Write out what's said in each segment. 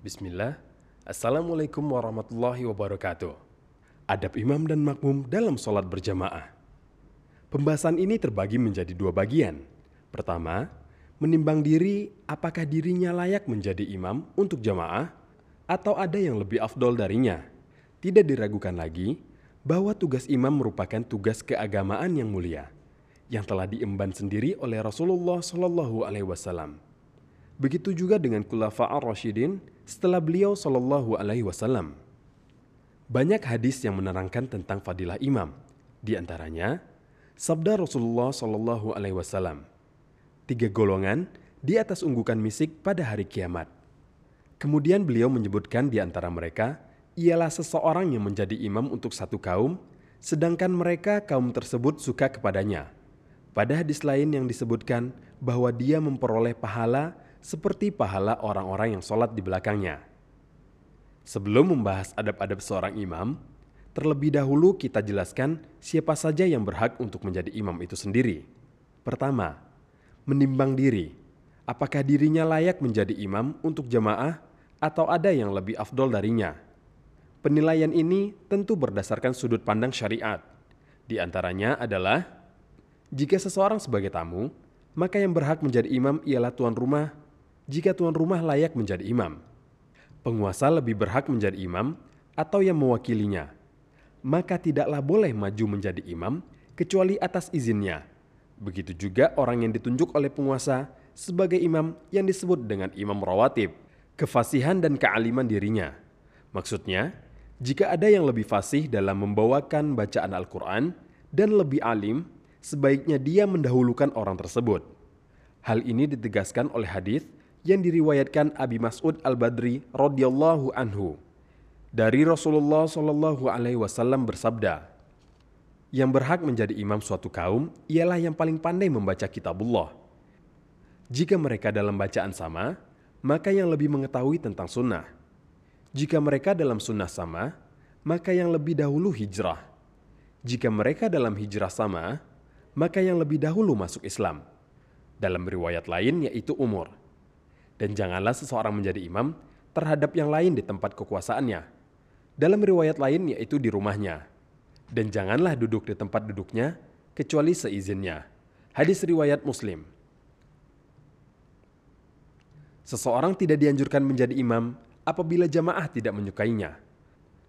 Bismillah. Assalamualaikum warahmatullahi wabarakatuh. Adab imam dan makmum dalam sholat berjamaah. Pembahasan ini terbagi menjadi dua bagian. Pertama, menimbang diri apakah dirinya layak menjadi imam untuk jamaah atau ada yang lebih afdol darinya. Tidak diragukan lagi bahwa tugas imam merupakan tugas keagamaan yang mulia yang telah diemban sendiri oleh Rasulullah Shallallahu Alaihi Wasallam. Begitu juga dengan Khulafa ar-Rasyidin setelah beliau Shallallahu Alaihi Wasallam. Banyak hadis yang menerangkan tentang fadilah imam. Di antaranya, sabda Rasulullah Shallallahu Alaihi Wasallam, tiga golongan di atas unggukan misik pada hari kiamat. Kemudian beliau menyebutkan di antara mereka ialah seseorang yang menjadi imam untuk satu kaum, sedangkan mereka kaum tersebut suka kepadanya. Pada hadis lain yang disebutkan bahwa dia memperoleh pahala seperti pahala orang-orang yang sholat di belakangnya. Sebelum membahas adab-adab seorang imam, terlebih dahulu kita jelaskan siapa saja yang berhak untuk menjadi imam itu sendiri. Pertama, menimbang diri. Apakah dirinya layak menjadi imam untuk jamaah atau ada yang lebih afdol darinya? Penilaian ini tentu berdasarkan sudut pandang syariat. Di antaranya adalah jika seseorang sebagai tamu, maka yang berhak menjadi imam ialah tuan rumah. Jika tuan rumah layak menjadi imam, penguasa lebih berhak menjadi imam atau yang mewakilinya. Maka tidaklah boleh maju menjadi imam kecuali atas izinnya. Begitu juga orang yang ditunjuk oleh penguasa sebagai imam yang disebut dengan imam rawatib, kefasihan dan kealiman dirinya. Maksudnya, jika ada yang lebih fasih dalam membawakan bacaan Al-Quran dan lebih alim, sebaiknya dia mendahulukan orang tersebut. Hal ini ditegaskan oleh hadis yang diriwayatkan Abi Mas'ud Al-Badri radhiyallahu anhu dari Rasulullah Shallallahu alaihi wasallam bersabda, yang berhak menjadi imam suatu kaum ialah yang paling pandai membaca kitabullah. Jika mereka dalam bacaan sama, maka yang lebih mengetahui tentang sunnah. Jika mereka dalam sunnah sama, maka yang lebih dahulu hijrah. Jika mereka dalam hijrah sama, maka yang lebih dahulu masuk Islam. Dalam riwayat lain yaitu umur. Dan janganlah seseorang menjadi imam terhadap yang lain di tempat kekuasaannya. Dalam riwayat lain yaitu di rumahnya. Dan janganlah duduk di tempat duduknya kecuali seizinnya. Hadis riwayat Muslim. Seseorang tidak dianjurkan menjadi imam apabila jamaah tidak menyukainya.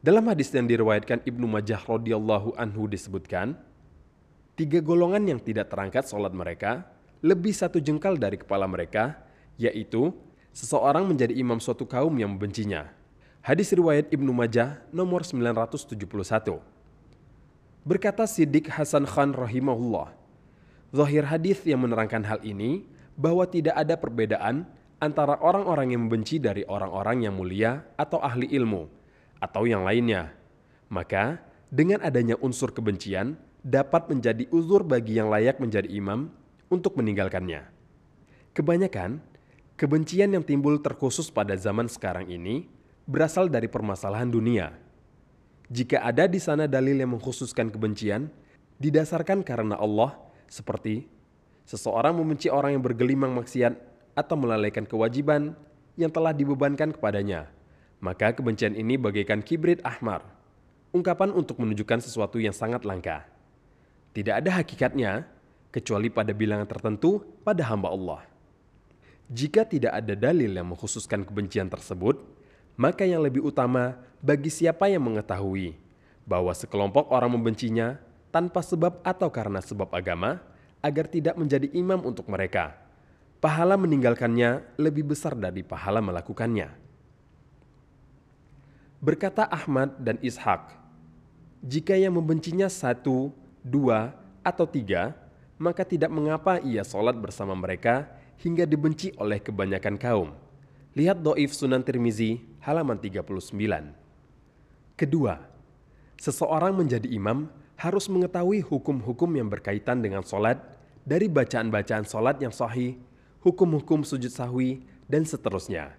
Dalam hadis yang diriwayatkan Ibnu Majah radhiyallahu anhu disebutkan, tiga golongan yang tidak terangkat sholat mereka lebih satu jengkal dari kepala mereka, yaitu seseorang menjadi imam suatu kaum yang membencinya. Hadis riwayat Ibnu Majah nomor 971. Berkata Siddiq Hasan Khan rahimahullah, Zahir hadis yang menerangkan hal ini bahwa tidak ada perbedaan antara orang-orang yang membenci dari orang-orang yang mulia atau ahli ilmu, atau yang lainnya. Maka, dengan adanya unsur kebencian, dapat menjadi uzur bagi yang layak menjadi imam untuk meninggalkannya. Kebanyakan, kebencian yang timbul terkhusus pada zaman sekarang ini berasal dari permasalahan dunia. Jika ada di sana dalil yang mengkhususkan kebencian, didasarkan karena Allah, seperti seseorang membenci orang yang bergelimang maksiat atau melalaikan kewajiban yang telah dibebankan kepadanya. Maka kebencian ini bagaikan kibrit ahmar, ungkapan untuk menunjukkan sesuatu yang sangat langka. Tidak ada hakikatnya, kecuali pada bilangan tertentu pada hamba Allah. Jika tidak ada dalil yang mengkhususkan kebencian tersebut, maka yang lebih utama bagi siapa yang mengetahui bahwa sekelompok orang membencinya tanpa sebab atau karena sebab agama, agar tidak menjadi imam untuk mereka pahala meninggalkannya lebih besar dari pahala melakukannya. Berkata Ahmad dan Ishak, jika yang membencinya satu, dua, atau tiga, maka tidak mengapa ia sholat bersama mereka hingga dibenci oleh kebanyakan kaum. Lihat do'if Sunan Tirmizi halaman 39. Kedua, seseorang menjadi imam harus mengetahui hukum-hukum yang berkaitan dengan sholat dari bacaan-bacaan sholat yang sahih hukum-hukum sujud sahwi, dan seterusnya.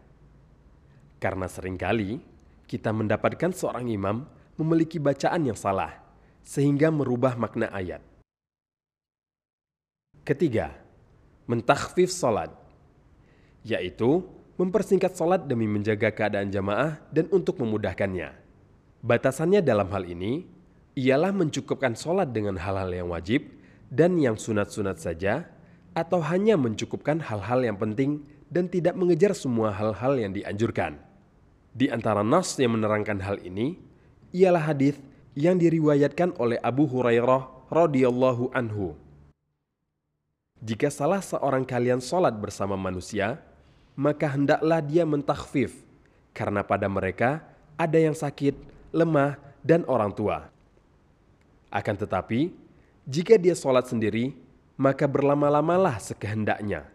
Karena sering kali kita mendapatkan seorang imam memiliki bacaan yang salah, sehingga merubah makna ayat. Ketiga, mentakhfif salat, yaitu mempersingkat sholat demi menjaga keadaan jamaah dan untuk memudahkannya. Batasannya dalam hal ini ialah mencukupkan sholat dengan hal-hal yang wajib dan yang sunat-sunat saja, atau hanya mencukupkan hal-hal yang penting dan tidak mengejar semua hal-hal yang dianjurkan. Di antara nas yang menerangkan hal ini ialah hadis yang diriwayatkan oleh Abu Hurairah radhiyallahu anhu. Jika salah seorang kalian sholat bersama manusia, maka hendaklah dia mentakhfif, karena pada mereka ada yang sakit, lemah, dan orang tua. Akan tetapi, jika dia sholat sendiri, maka berlama-lamalah sekehendaknya.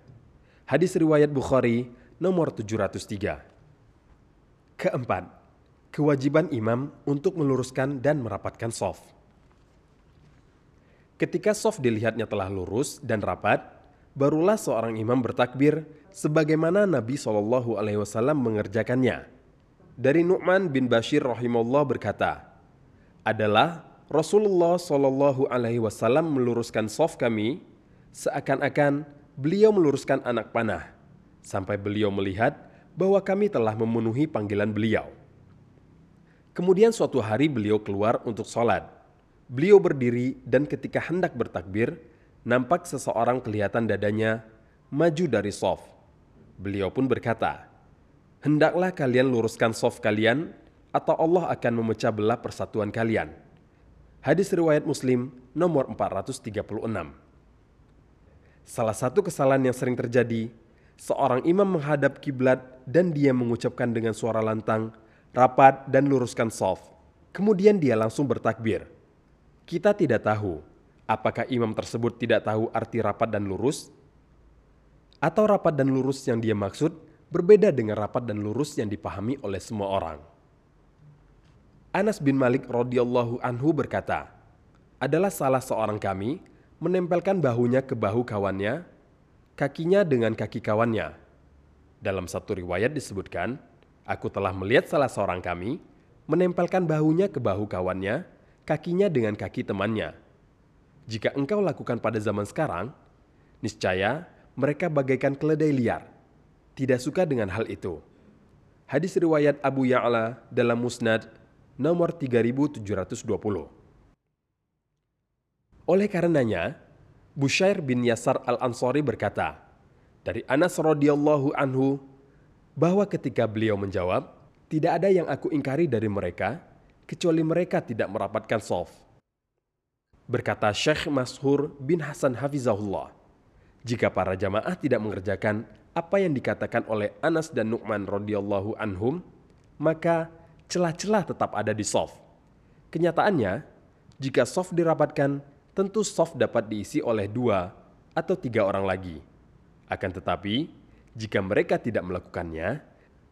Hadis riwayat Bukhari nomor 703. Keempat, kewajiban imam untuk meluruskan dan merapatkan soft. Ketika soft dilihatnya telah lurus dan rapat, barulah seorang imam bertakbir sebagaimana Nabi Shallallahu Alaihi Wasallam mengerjakannya. Dari Nu'man bin Bashir rahimahullah berkata, adalah Rasulullah Shallallahu Alaihi Wasallam meluruskan soft kami seakan-akan beliau meluruskan anak panah sampai beliau melihat bahwa kami telah memenuhi panggilan beliau. Kemudian suatu hari beliau keluar untuk sholat. Beliau berdiri dan ketika hendak bertakbir, nampak seseorang kelihatan dadanya maju dari soft Beliau pun berkata, Hendaklah kalian luruskan soft kalian, atau Allah akan memecah belah persatuan kalian. Hadis riwayat Muslim nomor 436. Salah satu kesalahan yang sering terjadi, seorang imam menghadap kiblat dan dia mengucapkan dengan suara lantang, rapat dan luruskan soft. Kemudian dia langsung bertakbir. Kita tidak tahu apakah imam tersebut tidak tahu arti rapat dan lurus atau rapat dan lurus yang dia maksud berbeda dengan rapat dan lurus yang dipahami oleh semua orang. Anas bin Malik radhiyallahu anhu berkata, adalah salah seorang kami menempelkan bahunya ke bahu kawannya, kakinya dengan kaki kawannya. Dalam satu riwayat disebutkan, aku telah melihat salah seorang kami menempelkan bahunya ke bahu kawannya, kakinya dengan kaki temannya. Jika engkau lakukan pada zaman sekarang, niscaya mereka bagaikan keledai liar, tidak suka dengan hal itu. Hadis riwayat Abu Ya'la dalam Musnad nomor 3720. Oleh karenanya, Bushair bin Yasar al-Ansari berkata, dari Anas radhiyallahu anhu bahwa ketika beliau menjawab, tidak ada yang aku ingkari dari mereka kecuali mereka tidak merapatkan soft. Berkata Syekh Mashur bin Hasan Hafizahullah, jika para jamaah tidak mengerjakan apa yang dikatakan oleh Anas dan Nu'man radhiyallahu anhum, maka celah-celah tetap ada di soft. Kenyataannya, jika soft dirapatkan, tentu soft dapat diisi oleh dua atau tiga orang lagi. Akan tetapi, jika mereka tidak melakukannya,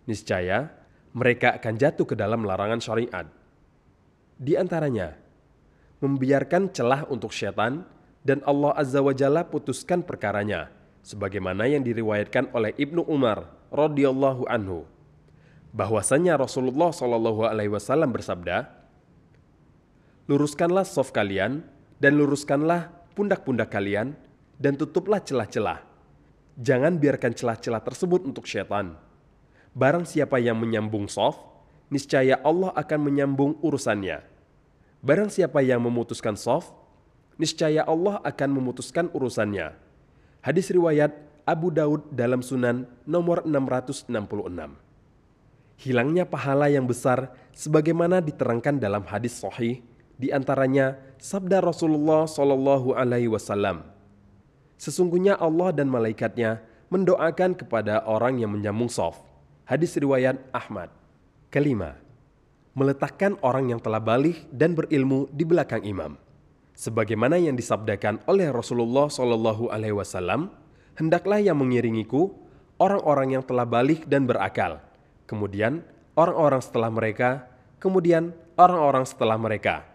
niscaya mereka akan jatuh ke dalam larangan syariat. Di antaranya, membiarkan celah untuk syaitan dan Allah Azza wa Jalla putuskan perkaranya sebagaimana yang diriwayatkan oleh Ibnu Umar radhiyallahu anhu. Bahwasanya Rasulullah Shallallahu alaihi wasallam bersabda Luruskanlah soft kalian dan luruskanlah pundak-pundak kalian dan tutuplah celah-celah. Jangan biarkan celah-celah tersebut untuk syaitan. Barang siapa yang menyambung soft niscaya Allah akan menyambung urusannya barang siapa yang memutuskan soft niscaya Allah akan memutuskan urusannya. Hadis riwayat Abu Daud dalam Sunan nomor 666. Hilangnya pahala yang besar sebagaimana diterangkan dalam hadis sahih di antaranya sabda Rasulullah Shallallahu alaihi wasallam. Sesungguhnya Allah dan malaikatnya mendoakan kepada orang yang menyambung soft. Hadis riwayat Ahmad. Kelima, meletakkan orang yang telah balik dan berilmu di belakang imam sebagaimana yang disabdakan oleh Rasulullah Shallallahu Alaihi Wasallam, hendaklah yang mengiringiku orang-orang yang telah balik dan berakal, kemudian orang-orang setelah mereka, kemudian orang-orang setelah mereka,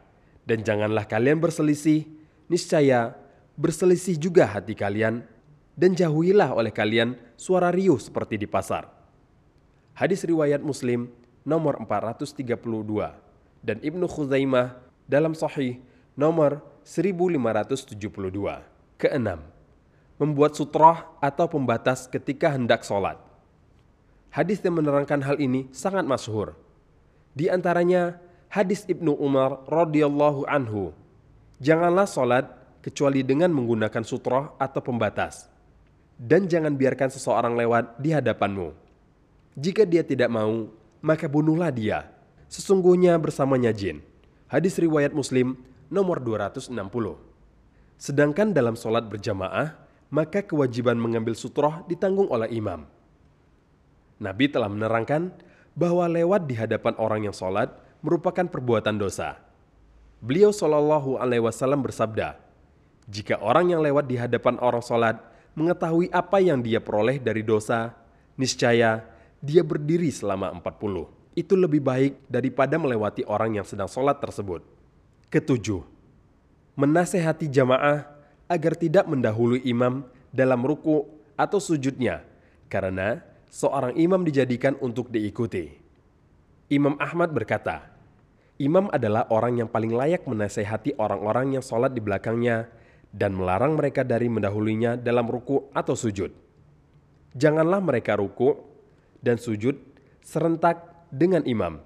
dan janganlah kalian berselisih, niscaya berselisih juga hati kalian, dan jauhilah oleh kalian suara riuh seperti di pasar. Hadis riwayat Muslim nomor 432 dan Ibnu Khuzaimah dalam Sahih nomor 1572. Keenam, membuat sutroh atau pembatas ketika hendak sholat. Hadis yang menerangkan hal ini sangat masyhur. Di antaranya hadis Ibnu Umar radhiyallahu anhu. Janganlah sholat kecuali dengan menggunakan sutroh atau pembatas. Dan jangan biarkan seseorang lewat di hadapanmu. Jika dia tidak mau, maka bunuhlah dia. Sesungguhnya bersamanya jin. Hadis riwayat Muslim nomor 260. Sedangkan dalam sholat berjamaah, maka kewajiban mengambil sutroh ditanggung oleh imam. Nabi telah menerangkan bahwa lewat di hadapan orang yang sholat merupakan perbuatan dosa. Beliau Shallallahu Alaihi Wasallam bersabda, jika orang yang lewat di hadapan orang sholat mengetahui apa yang dia peroleh dari dosa, niscaya dia berdiri selama 40. Itu lebih baik daripada melewati orang yang sedang sholat tersebut. Ketujuh, menasehati jamaah agar tidak mendahului imam dalam ruku atau sujudnya, karena seorang imam dijadikan untuk diikuti. Imam Ahmad berkata, Imam adalah orang yang paling layak menasehati orang-orang yang sholat di belakangnya dan melarang mereka dari mendahulunya dalam ruku atau sujud. Janganlah mereka ruku dan sujud serentak dengan imam.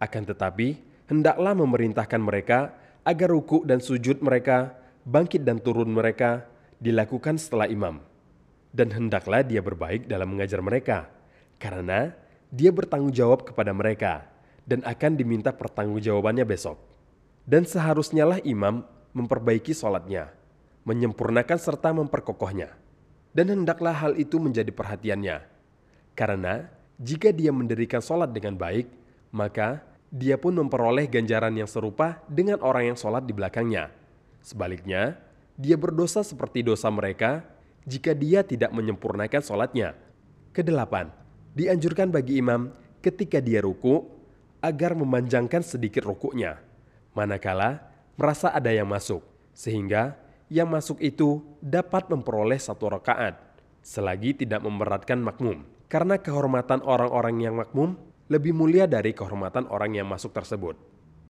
Akan tetapi, hendaklah memerintahkan mereka agar ruku dan sujud mereka, bangkit dan turun mereka dilakukan setelah imam dan hendaklah dia berbaik dalam mengajar mereka, karena dia bertanggung jawab kepada mereka dan akan diminta pertanggungjawabannya besok. Dan seharusnya lah imam memperbaiki sholatnya, menyempurnakan serta memperkokohnya. Dan hendaklah hal itu menjadi perhatiannya. Karena jika dia mendirikan sholat dengan baik, maka dia pun memperoleh ganjaran yang serupa dengan orang yang sholat di belakangnya. Sebaliknya, dia berdosa seperti dosa mereka jika dia tidak menyempurnakan sholatnya. Kedelapan, dianjurkan bagi imam ketika dia ruku agar memanjangkan sedikit rukuknya, manakala merasa ada yang masuk, sehingga yang masuk itu dapat memperoleh satu rakaat, selagi tidak memberatkan makmum. Karena kehormatan orang-orang yang makmum lebih mulia dari kehormatan orang yang masuk tersebut.